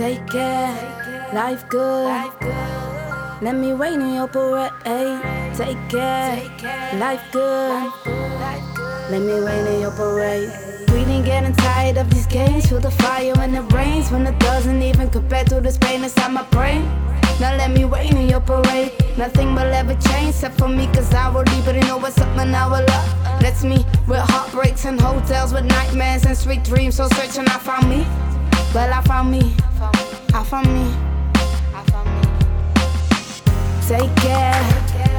Take care, life good. Let me wait in your parade. Eh? Take care, life good. Let me wait in your parade. Breathing, getting tired of these games. Feel the fire when it rains. When it doesn't even compare to this pain inside my brain. Now let me wait in your parade. Nothing will ever change except for me, cause I will leave, but you know what's up, and I will love. That's me with heartbreaks and hotels, with nightmares and sweet dreams. So searching, I found me. Well, I found me. I found me. Take care, life good.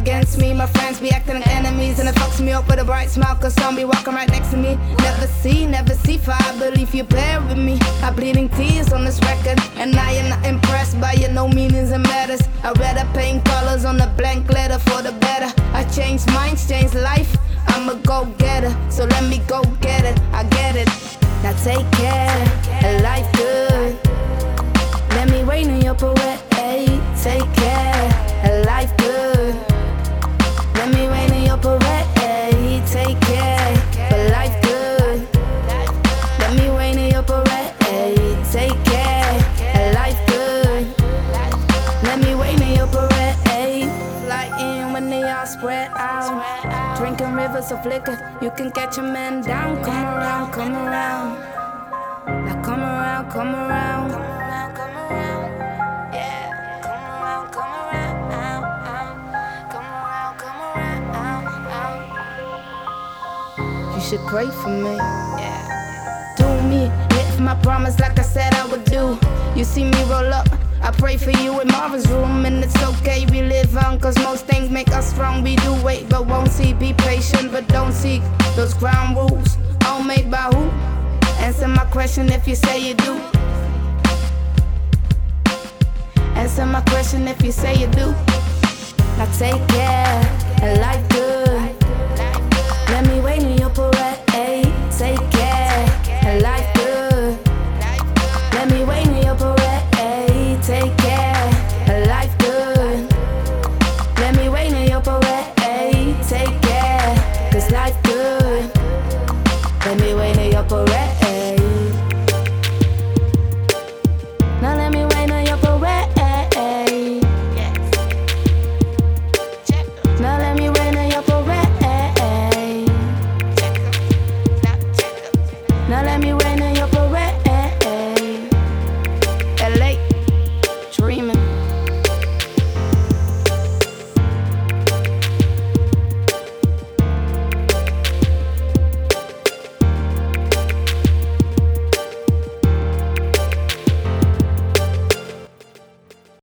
Against me. My friends be acting like enemies, and it fucks me up with a bright smile. Cause some be walking right next to me. Never see, never see, for I believe you bear with me. I'm bleeding tears on this record, and I am not impressed by your no meanings and matters. I read the paint colors on a blank letter for the better. I changed minds, changed life. I'm a go getter, so let me go get it. I get it. Now take care, life good. Let me wait in your parade. Take they all spread out. Drinking rivers of liquor, you can catch a man down. Come around, come around. Now come around, come around. You should pray for me. Yeah. Do me, live my promise like I said I would do. You see me roll up. I pray for you in Marvin's room, strong. We do wait, but won't see. Be patient, but don't seek those ground rules. All made by who? Answer my question if you say you do. Answer my question if you say you do. Now take care and life good. me when I